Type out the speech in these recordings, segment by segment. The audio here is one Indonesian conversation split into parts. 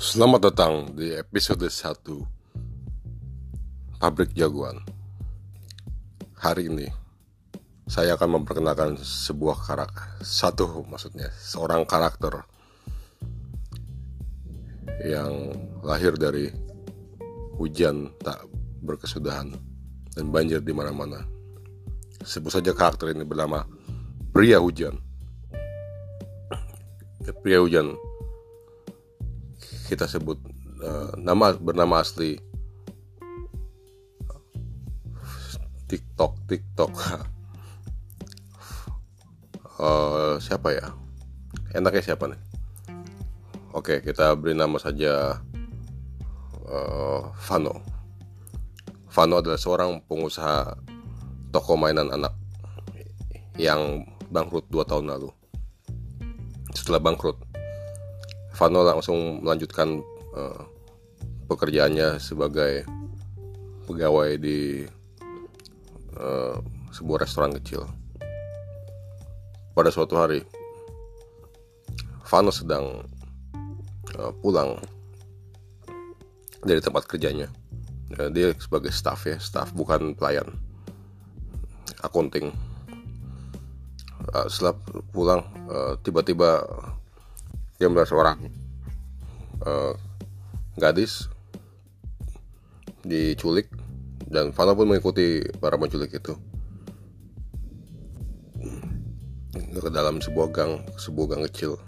Selamat datang di episode 1 Pabrik Jagoan. Hari ini saya akan memperkenalkan sebuah karakter Satu maksudnya, seorang karakter Yang lahir dari hujan tak berkesudahan Dan banjir di mana-mana. Sebut saja karakter ini bernama Pria Hujan. Pria Hujan kita sebut uh, nama bernama asli. TikTok TikTok. Uh, siapa ya? Enaknya siapa nih? Oke kita beri nama saja uh, Vano. Vano adalah seorang pengusaha toko mainan anak yang bangkrut dua tahun lalu. Setelah bangkrut Vano langsung melanjutkan uh, pekerjaannya sebagai pegawai di uh, sebuah restoran kecil. Pada suatu hari, Vano sedang uh, pulang dari tempat kerjanya. Uh, dia sebagai staff ya, staff bukan pelayan, akunting. Uh, setelah pulang, tiba-tiba dia melihat seorang uh, gadis diculik dan Fana pun mengikuti para penculik itu. Ke dalam sebuah gang sebuah gang kecil.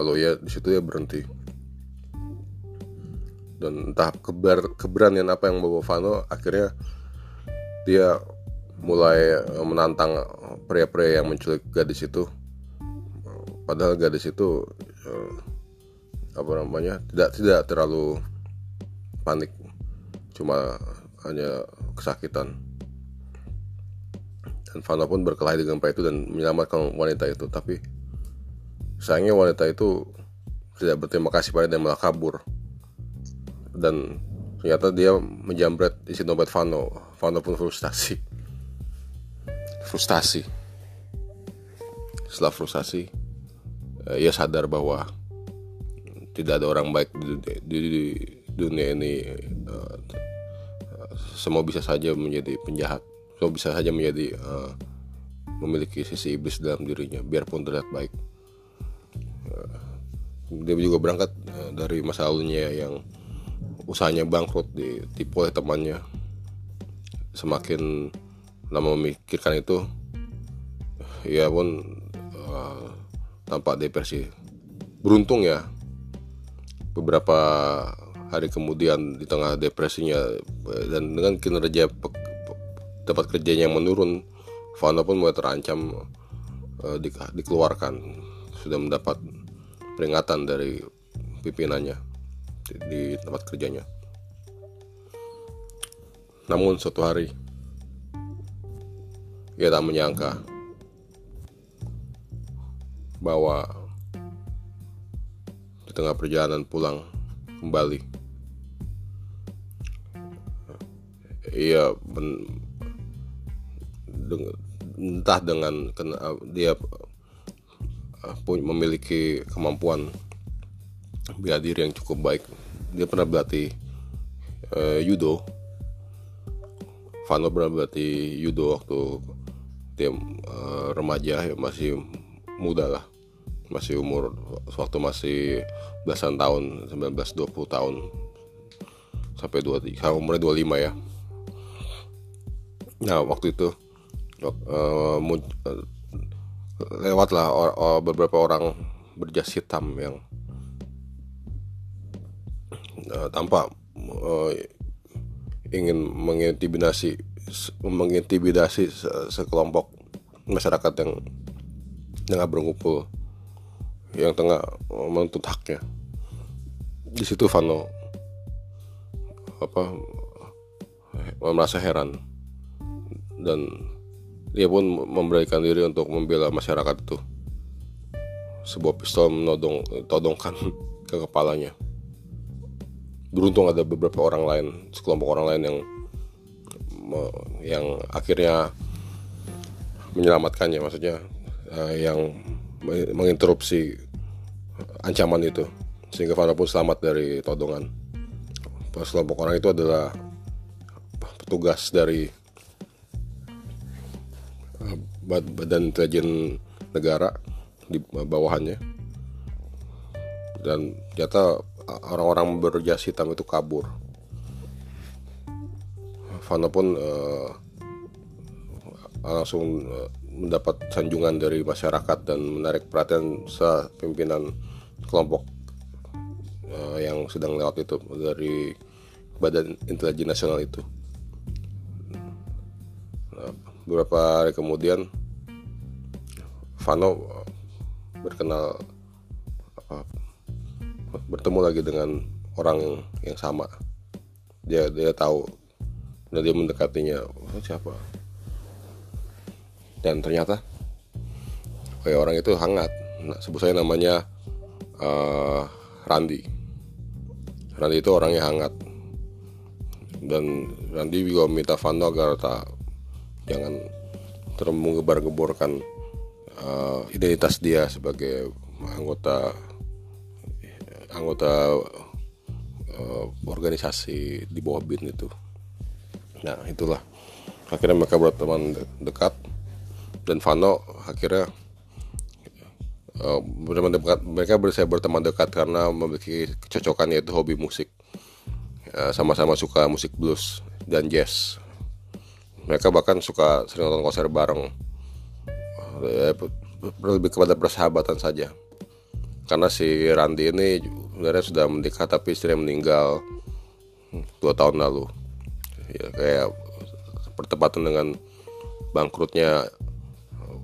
Lalu ya di situ ya berhenti. Dan entah keber, keberanian apa yang membawa Fano akhirnya dia mulai menantang pria-pria yang menculik gadis itu padahal gadis itu uh, apa namanya tidak tidak terlalu panik. Cuma hanya kesakitan. Dan Fana pun berkelahi dengan pria itu dan menyelamatkan wanita itu. Tapi sayangnya wanita itu tidak berterima kasih pada dia malah kabur. Dan ternyata dia menjambret isi dompet Vano Vano pun frustasi. Frustasi. Setelah frustasi ia sadar bahwa tidak ada orang baik di, di, di dunia ini uh, semua bisa saja menjadi penjahat semua bisa saja menjadi memiliki sisi iblis dalam dirinya biarpun terlihat baik. Dia juga berangkat dari masa lalunya yang usahanya bangkrut ditipu oleh temannya. Semakin lama memikirkan itu ia pun uh, tampak depresi. Beruntung ya, beberapa hari kemudian di tengah depresinya dan dengan kinerja tempat kerjanya yang menurun, Fana pun mulai terancam uh, di, dikeluarkan. Sudah mendapat peringatan dari pimpinannya di, di tempat kerjanya. Namun suatu hari ia tak menyangka bahwa di tengah perjalanan pulang kembali. Ia men, entah dengan kena, dia uh, memiliki kemampuan bela diri yang cukup baik. Dia pernah berlatih uh, judo. Vano pernah berlatih judo waktu dia uh, remaja ya masih muda lah masih umur waktu masih belasan tahun 19-20 tahun. Sampai 23 umurnya 25 ya. Nah waktu itu uh, lewatlah beberapa orang berjas hitam yang uh, tampak ingin mengintimidasi mengintimidasi sekelompok masyarakat yang tengah berkumpul yang tengah menuntut haknya. Di situ Vano apa merasa heran. Dan dia pun memberikan diri untuk membela masyarakat itu. Sebuah pistol menodong todongkan ke kepalanya. Beruntung ada beberapa orang lain sekelompok orang lain yang yang akhirnya menyelamatkannya maksudnya uh, yang menginterupsi ancaman itu sehingga Vano pun selamat dari todongan. Pas kelompok orang itu adalah petugas dari eh, badan intelijen negara di bawahannya. Dan ternyata orang-orang berjas hitam itu kabur. Vano pun uh, langsung uh, mendapat sanjungan dari masyarakat dan menarik perhatian pimpinan kelompok uh, yang sedang lewat itu dari Badan Intelijen Nasional itu. Nah, beberapa hari kemudian Vano uh, berkenal apa, bertemu lagi dengan orang yang sama. Dia dia tahu dan dia mendekatinya oh, siapa dan ternyata kayak orang itu hangat. Nah, sebut saya namanya uh, Randi. Randi itu orangnya hangat. Dan Randi juga minta Vando agar tak jangan termenggebar-geborkan uh, identitas dia sebagai anggota anggota uh, organisasi di bawah BIN itu. Nah itulah. Akhirnya mereka berteman dekat dan Vano akhirnya uh, berteman dekat mereka bisa berteman dekat karena memiliki kecocokan yaitu hobi musik. Sama sama-sama suka musik blues dan jazz. Mereka bahkan suka sering nonton konser bareng. Uh, lebih kepada persahabatan saja. Karena si Randy ini sebenarnya sudah menikah tapi istrinya meninggal dua tahun lalu. Ya kayak pertempatan dengan bangkrutnya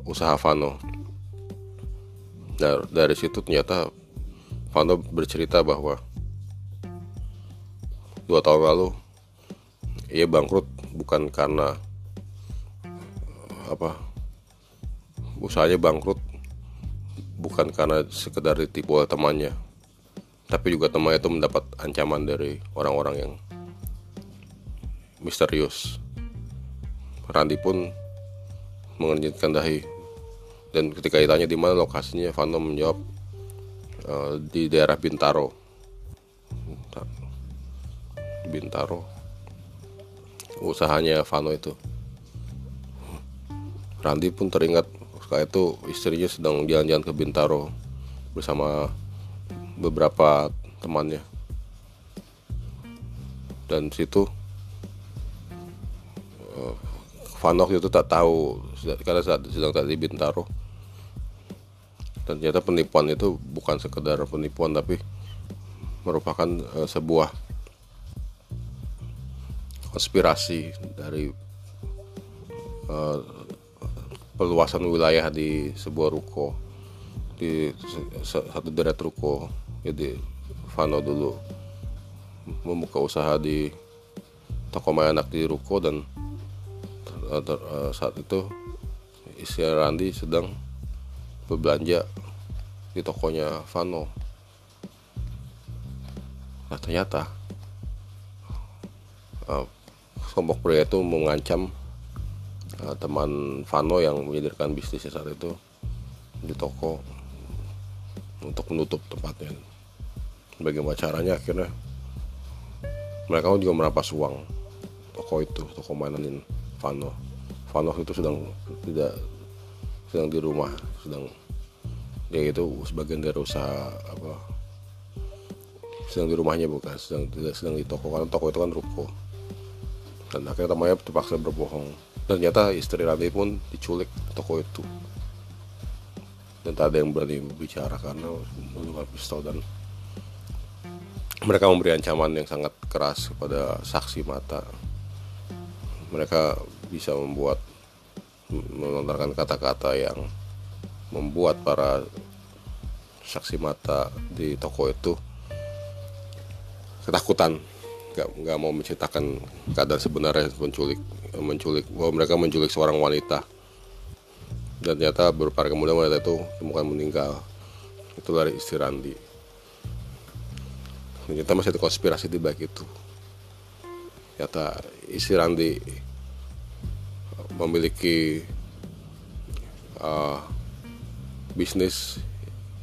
usaha Vano. Nah, dari situ ternyata Vano bercerita bahwa dua tahun lalu ia bangkrut bukan karena apa usahanya bangkrut bukan karena sekedar ditipu oleh temannya tapi juga temannya itu mendapat ancaman dari orang-orang yang misterius Randi pun mengerjitkan dahi dan ketika ditanya di mana lokasinya Vano menjawab uh, di daerah Bintaro. Bintaro. Usahanya Vano itu. Randi pun teringat saat itu istrinya sedang jalan-jalan ke Bintaro bersama beberapa temannya. Dan situ uh, Vanok itu tak tahu karena saat sedang tadi Bintaro ternyata penipuan itu bukan sekedar penipuan tapi merupakan uh, sebuah konspirasi dari uh, peluasan wilayah di sebuah ruko di satu deret ruko. Jadi Vano dulu membuka usaha di toko anak di ruko dan uh, saat itu istri Randi sedang berbelanja di tokonya Vano. Nah ternyata uh, kelompok pria itu mengancam uh, teman Vano yang menyadarkan bisnisnya saat itu di toko untuk menutup tempatnya. Bagaimana caranya? Akhirnya mereka juga merampas uang toko itu toko mainan Vano. Vano itu sedang tidak sedang di rumah sedang ya itu sebagian dari usaha apa sedang di rumahnya bukan sedang tidak sedang di toko karena toko itu kan ruko. Dan akhirnya temannya terpaksa berbohong. Ternyata istri Randy pun diculik toko itu. Dan tak ada yang berani bicara karena menggunakan pistol dan mereka memberi ancaman yang sangat keras kepada saksi mata. Mereka bisa membuat melontarkan kata-kata yang membuat para saksi mata di toko itu. Ketakutan. Nggak nggak mau menceritakan keadaan sebenarnya menculik menculik bahwa mereka menculik seorang wanita. Dan ternyata beberapa hari kemudian wanita itu temukan meninggal. Itu dari istri Randi. Ternyata masih ada konspirasi di baik itu. Ternyata istri Randi memiliki uh, bisnis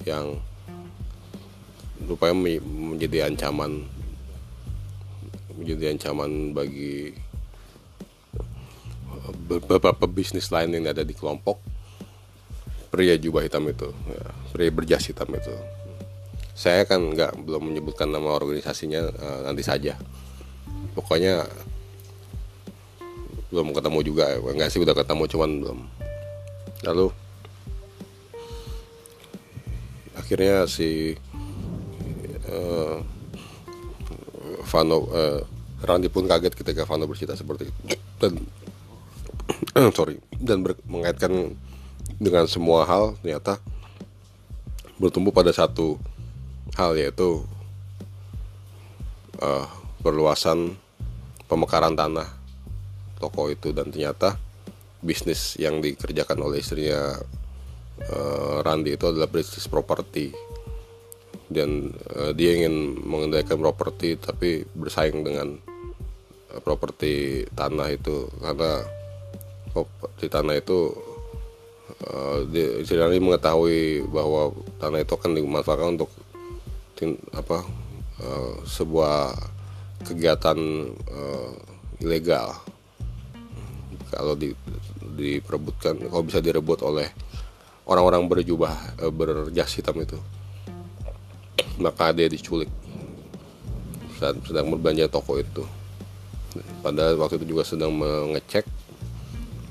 yang rupanya menjadi ancaman menjadi ancaman bagi beberapa bisnis lain yang ada di kelompok. Pria jubah hitam itu ya, pria berjas hitam itu. Saya kan nggak belum menyebutkan nama organisasinya uh, nanti saja. Pokoknya belum ketemu juga nggak sih udah ketemu cuman belum. Lalu akhirnya si uh, Vano uh, Randy pun kaget ketika Vano bercerita seperti itu. Dan sorry dan ber, mengaitkan dengan semua hal ternyata bertumbuh pada satu hal yaitu uh, perluasan pemekaran tanah toko itu. Dan ternyata bisnis yang dikerjakan oleh istrinya uh, Randy itu adalah bisnis properti dan uh, dia ingin mengendalikan properti tapi bersaing dengan uh, properti tanah itu karena properti tanah itu uh, Randy mengetahui bahwa tanah itu akan dimanfaatkan untuk apa uh, sebuah kegiatan uh, ilegal. Kalau di, diperebutkan kalau bisa direbut oleh orang-orang berjubah uh, berjas hitam itu. Maka dia diculik. Saat sedang berbelanja toko itu. Pada waktu itu juga sedang mengecek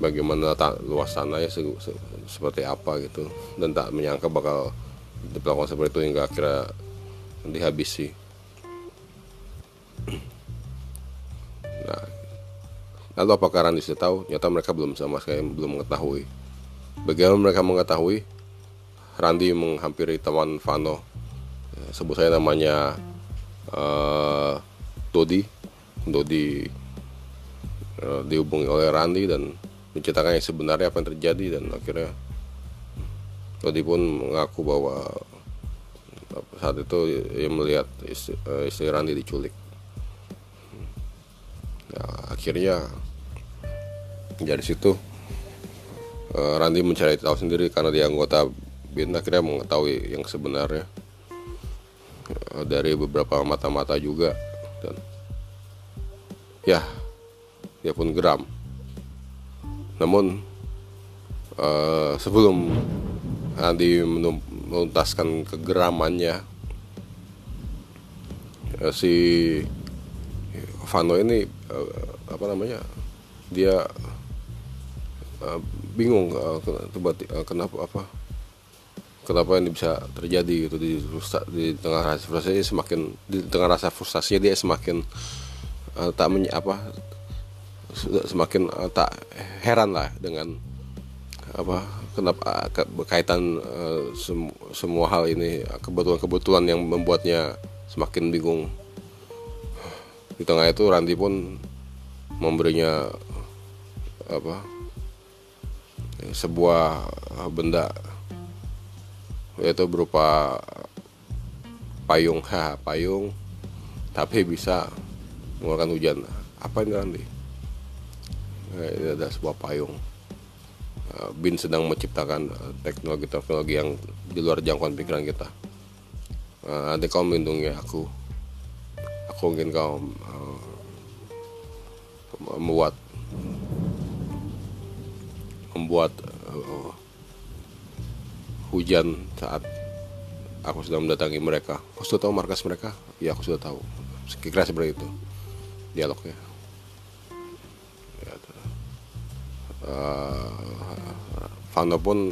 bagaimana ta luas tanahnya se se seperti apa gitu. Dan tak menyangka bakal dilakukan seperti itu hingga akhirnya dihabisi. Nah lalu apakah Randy sudah tahu? Nyata mereka belum sama sekali belum mengetahui bagaimana mereka mengetahui? Randy menghampiri teman Vano. Ya, sebut saya namanya uh, Dodi. Dodi uh, dihubungi oleh Randy dan menceritakan yang sebenarnya apa yang terjadi dan akhirnya Dodi pun mengaku bahwa saat itu ia melihat istri, uh, istri Randy diculik. Nah, akhirnya dari situ uh, Randy mencari tahu sendiri karena dia anggota BIN akhirnya mengetahui yang sebenarnya. Uh, dari beberapa mata-mata juga dan ya dia pun geram. Namun uh, sebelum Randy menuntaskan kegeramannya ya, si Vano ini uh, apa namanya dia uh, bingung uh, kenapa apa kenapa ini bisa terjadi gitu di di tengah rasa frustasinya semakin di tengah rasa frustasinya dia semakin uh, tak menye, apa semakin uh, tak heran lah dengan apa kenapa berkaitan uh, sem semua hal ini kebetulan-kebetulan yang membuatnya semakin bingung. Di tengah itu Ranti pun memberinya apa sebuah benda yaitu berupa payung ha payung tapi bisa mengeluarkan hujan apa ini Ranti ini ada sebuah payung Eh, bin sedang menciptakan eh, teknologi-teknologi yang di luar jangkauan pikiran kita. Nanti kau melindungi aku. Aku ingin kau membuat membuat uh, hujan saat aku sedang mendatangi mereka. Kau sudah tahu markas mereka? Ya aku sudah tahu. Kira seperti itu dialognya. uh, Vano pun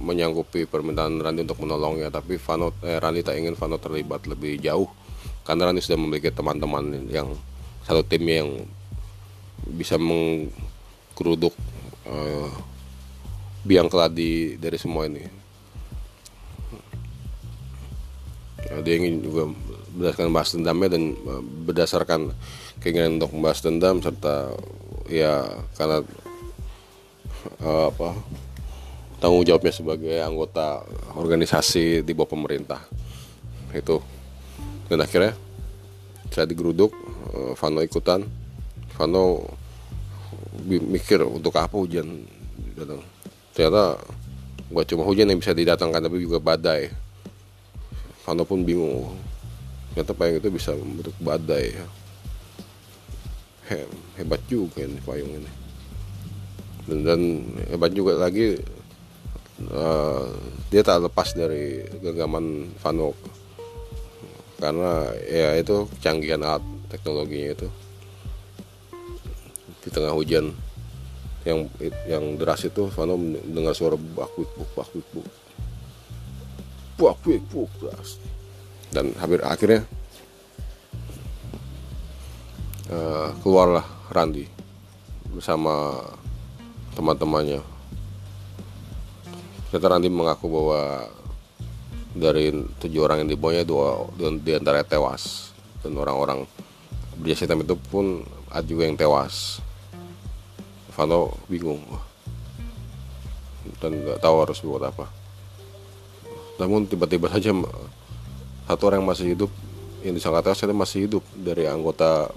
menyanggupi permintaan Randy untuk menolongnya tapi Vano eh, Randy tak ingin Vano terlibat lebih jauh karena Randy sudah memiliki teman-teman yang satu tim yang bisa mengkeruduk uh, biang keladi dari semua ini. Ya, dia ingin juga berdasarkan bahas dendamnya dan uh, berdasarkan keinginan untuk membahas dendam serta ya karena uh, apa tanggung jawabnya sebagai anggota organisasi di bawah pemerintah. Itu. Dan akhirnya saya digeruduk Vano ikutan. Vano mikir untuk apa hujan datang ternyata buat cuma hujan yang bisa didatangkan tapi juga badai. Vano pun bingung. Ternyata payung itu bisa membentuk badai He, hebat juga ini payung ini. Dan, dan hebat juga lagi uh, dia tak lepas dari genggaman Vano karena ya itu canggihan alat teknologinya itu di tengah hujan yang yang deras itu Vano mendengar suara bak buk bak buk buk buk buk dan hampir akhirnya uh, keluarlah Randi bersama teman-temannya. Ternyata Randi mengaku bahwa dari tujuh orang yang dibawanya dua di antara tewas dan orang-orang berjasa hitam itu pun ada juga yang tewas. Vano bingung. Dan nggak tahu harus buat apa. Namun tiba-tiba saja satu orang yang masih hidup yang disangka tewas itu masih hidup dari anggota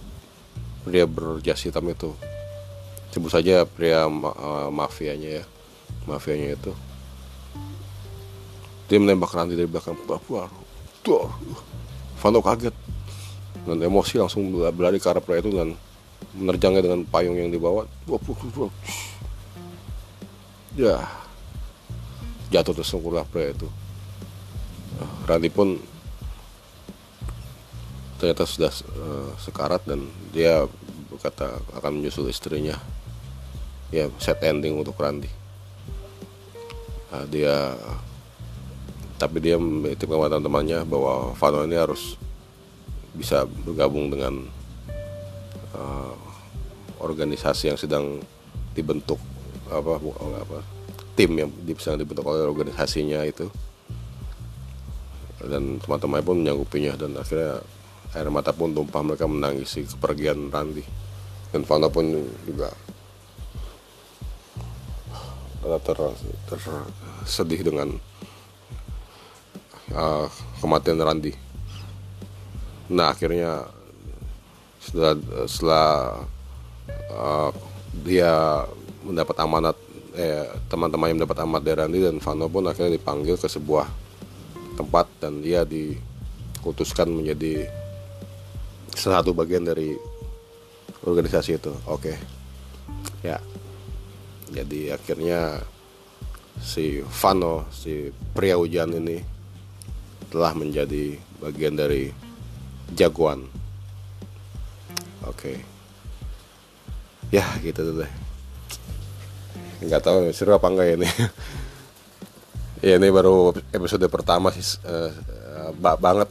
pria berjas hitam itu. Sebut saja pria ma uh, mafianya ya mafianya itu. Dia menembak Randy dari belakang Papua tuh. Vano kaget dan emosi langsung berlari ke arah pria itu dan menerjangnya dengan payung yang dibawa ya. Jatuh tersungkur pria itu. Randy pun ternyata sudah uh, sekarat dan dia berkata akan menyusul istrinya. Ya set ending untuk Randy. Nah, dia tapi dia menitipkan teman-temannya bahwa Vano ini harus bisa bergabung dengan organisasi yang sedang dibentuk apa apa tim yang sedang dibentuk oleh organisasinya itu. Dan teman-teman pun menyanggupinya dan akhirnya air mata pun tumpah mereka menangisi kepergian Randy. Dan Fauna pun juga ter, tersedih dengan uh, kematian Randy. Nah akhirnya setelah setelah uh, dia mendapat amanat eh, teman-teman yang mendapat amanat dari Randy dan Vano pun akhirnya dipanggil ke sebuah tempat dan dia dikutuskan menjadi salah satu bagian dari organisasi itu oke okay. ya jadi akhirnya si Vano si pria hujan ini telah menjadi bagian dari jagoan oke okay. Ya gitu deh nggak tahu seru apa enggak ini. Ya ini baru episode pertama sih uh, uh, banget.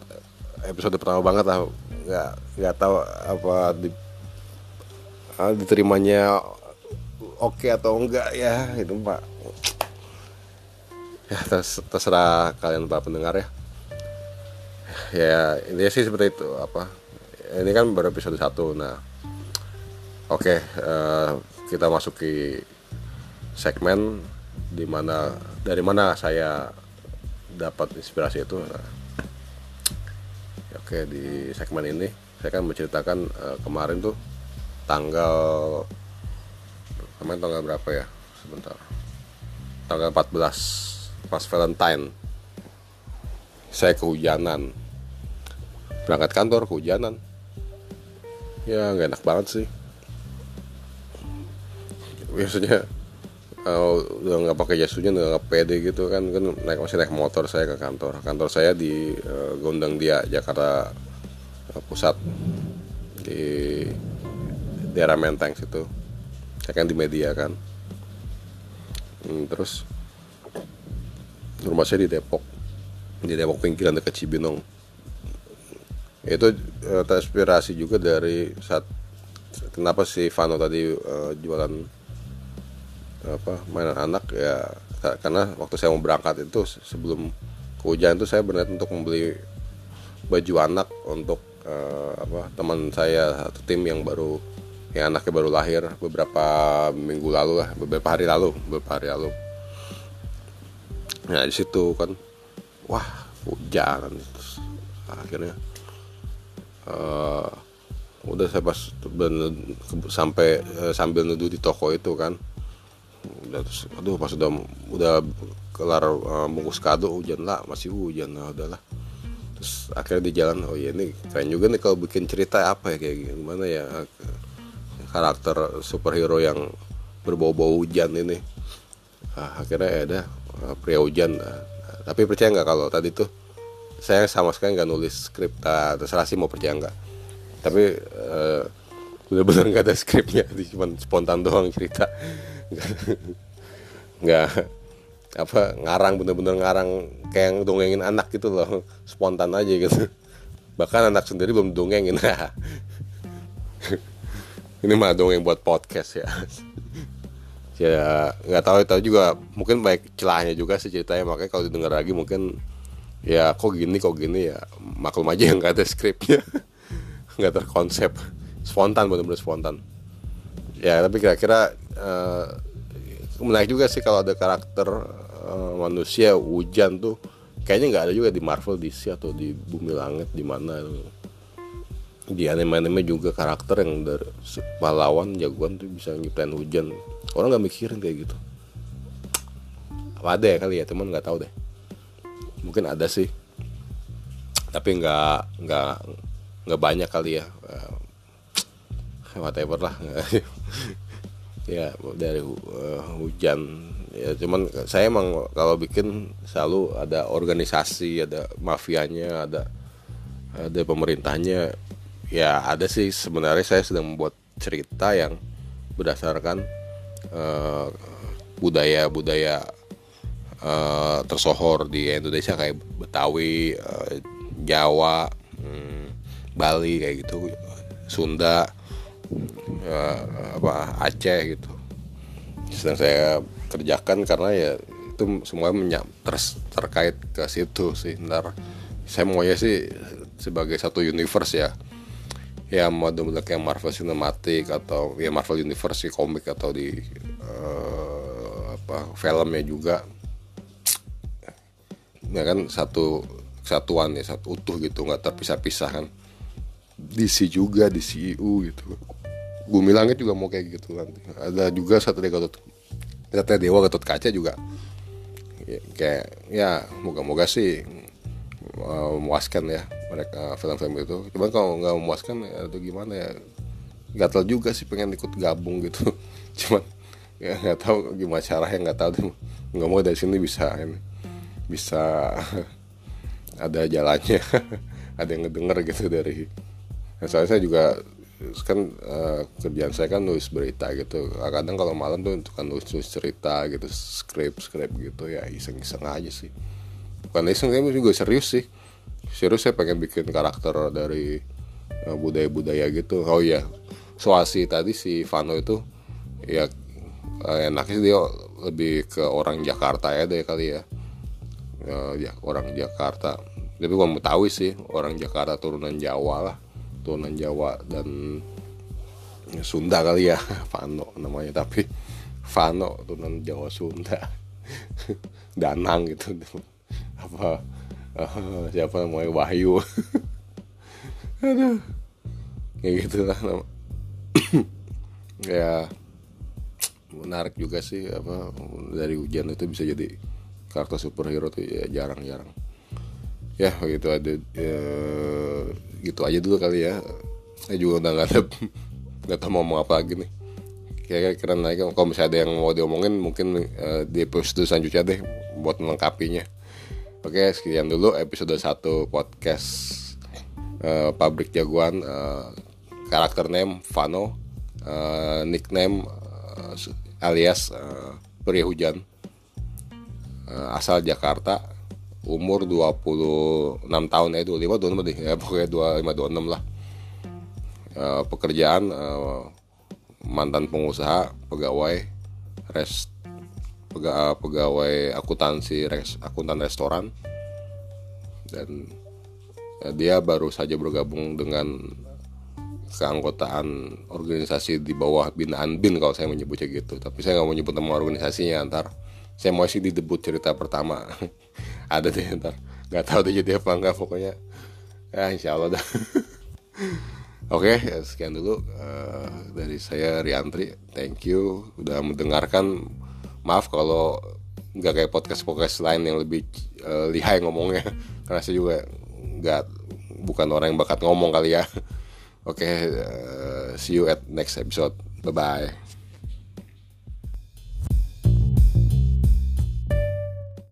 Episode pertama banget lah. Nggak nggak tahu apa di, uh, diterimanya oke okay atau enggak ya itu pak. Ya terserah kalian pak pendengar ya. Ya ini sih seperti itu apa. Ini kan baru episode satu nah oke okay, uh, kita masuki segmen di mana dari mana saya dapat inspirasi itu. Nah, Oke di segmen ini saya akan menceritakan uh, kemarin tuh tanggal kemarin tanggal berapa ya? Sebentar. Tanggal 14 pas Valentine. Saya kehujanan. Berangkat kantor kehujanan. Ya nggak enak banget sih biasanya kalau udah nggak pakai jas hujan nggak pede gitu kan. Kan naik masih naik motor saya ke kantor. Kantor saya di uh, Gondang Dia Jakarta uh, Pusat. Di daerah Menteng situ. Saya kan di media kan. Hmm, terus rumah saya di Depok. Di Depok pinggiran dekat Cibinong. Itu uh, terinspirasi juga dari saat kenapa si Vano tadi uh, jualan apa mainan anak ya karena waktu saya mau berangkat itu sebelum kehujanan itu saya berniat untuk membeli baju anak untuk uh, apa teman saya satu tim yang baru yang anaknya baru lahir beberapa minggu lalu lah beberapa hari lalu beberapa hari lalu. Nah di situ kan wah hujan terus akhirnya uh, udah saya pas sampai uh, sambil neduh di toko itu kan udah terus aduh pas udah udah kelar uh, bungkus kado hujan lah masih hujan lah udahlah. Terus akhirnya di jalan oh iya ini keren juga nih kalau bikin cerita apa ya kayak gimana ya karakter superhero yang berbau-bau hujan ini. Nah, akhirnya ya ada uh, pria hujan nah, tapi percaya nggak kalau tadi tuh saya sama sekali nggak nulis skrip nah, terserah sih mau percaya nggak. Tapi uh, benar-benar nggak ada skripnya cuma spontan doang cerita nggak apa ngarang bener-bener ngarang kayak dongengin anak gitu loh. Spontan aja gitu. Bahkan anak sendiri belum dongengin. Ini mah dongeng buat podcast ya. Ya nggak tahu tahu juga. Mungkin baik celahnya juga sih ceritanya. Makanya kalau didengar lagi mungkin ya kok gini kok gini ya. Maklum aja yang nggak ada skripnya nggak terkonsep spontan benar-benar spontan ya tapi kira-kira uh, menarik juga sih kalau ada karakter uh, manusia hujan tuh kayaknya nggak ada juga di Marvel DC atau di Bumi Langit di mana di anime-anime juga karakter yang dari pahlawan jagoan tuh bisa nyiptain hujan. Orang nggak mikirin kayak gitu. Apa ada ya kali ya teman nggak tahu deh. Mungkin ada sih. Tapi nggak nggak nggak banyak kali ya. Uh, whatever lah ya dari uh, hujan. Ya cuman saya emang kalau bikin selalu ada organisasi ada mafianya ada ada pemerintahnya. Ya ada sih sebenarnya saya sedang membuat cerita yang berdasarkan Eh, budaya-budaya uh, tersohor di Indonesia kayak Betawi, uh, Jawa, um, Bali kayak gitu, Sunda, uh, apa Aceh gitu. Sedang saya kerjakan karena ya itu semua menyam, ter, terkait ke situ sih. Ntar saya maunya sih sebagai satu universe ya ya model-model kayak Marvel Cinematic atau ya Marvel Universe di komik atau di uh, apa filmnya juga ya kan satu kesatuan ya satu utuh gitu nggak terpisah-pisah kan DC juga di CU e gitu Bumi Langit juga mau kayak gitu nanti ada juga satu dari Gatot Gatot Dewa Gatot Kaca juga. Ya, kayak ya moga-moga sih uh, memuaskan ya mereka film-film itu. Cuman kalau nggak memuaskan ya atau gimana ya gatal juga sih pengen ikut gabung gitu. Cuman ya nggak tahu gimana cara yang nggak tahu nggak mau dari sini bisa ini bisa ada jalannya. Ada yang ngedenger gitu dari soalnya saya juga kan uh, kerjaan saya kan nulis berita gitu. Kadang kalau malam tuh kan nulis nulis cerita gitu skrip skrip gitu. Ya iseng iseng aja sih. Bukan iseng tapi juga serius sih. Serius saya pengen bikin karakter dari uh, budaya-budaya gitu. Oh iya Suasi tadi si Vano itu ya uh, enaknya dia lebih ke orang Jakarta ya deh kali ya. Uh, ya orang Jakarta. Tapi gue mau tahu sih orang Jakarta turunan Jawa lah turunan Jawa dan Sunda kali ya Vano namanya. Tapi Vano turunan Jawa Sunda. Danang gitu. Apa uh, siapa namanya? Wahyu. Aduh. Kayak gitu lah ya menarik juga sih apa dari hujan itu bisa jadi karakter superhero tuh ya jarang-jarang. Ya gitu ada ya, gitu aja dulu kali ya. Saya juga udah nggak ada nggak tahu mau ngomong apa lagi nih. Kayak keren lagi. Kalau misalnya ada yang mau diomongin mungkin uh, di episode selanjutnya deh buat melengkapinya. Oke, sekian dulu episode 1 podcast uh, Pabrik Jagoan uh, karakter name Vano, uh, nickname uh, alias uh, Pria Hujan. Uh, asal Jakarta, umur 26 tahun eh 25 26 deh. Ya pokoknya 25 26 lah. Uh, pekerjaan uh, mantan pengusaha, pegawai rest pegawai akuntansi res, akuntan restoran. Dan ya, dia baru saja bergabung dengan keanggotaan organisasi di bawah binaan bin kalau saya menyebutnya gitu. Tapi saya nggak mau nyebut nama organisasinya ntar saya mau sih di debut cerita pertama ada deh ntar. Nggak tahu deh jadi apa enggak pokoknya. Ya insya Allah dah. Oke, okay, sekian dulu uh, dari saya Riantri. Thank you udah mendengarkan. Maaf kalau nggak kayak podcast podcast lain yang lebih uh, lihai ngomongnya. Karena saya juga nggak bukan orang yang bakat ngomong kali ya. Oke okay, uh, see you at next episode. Bye bye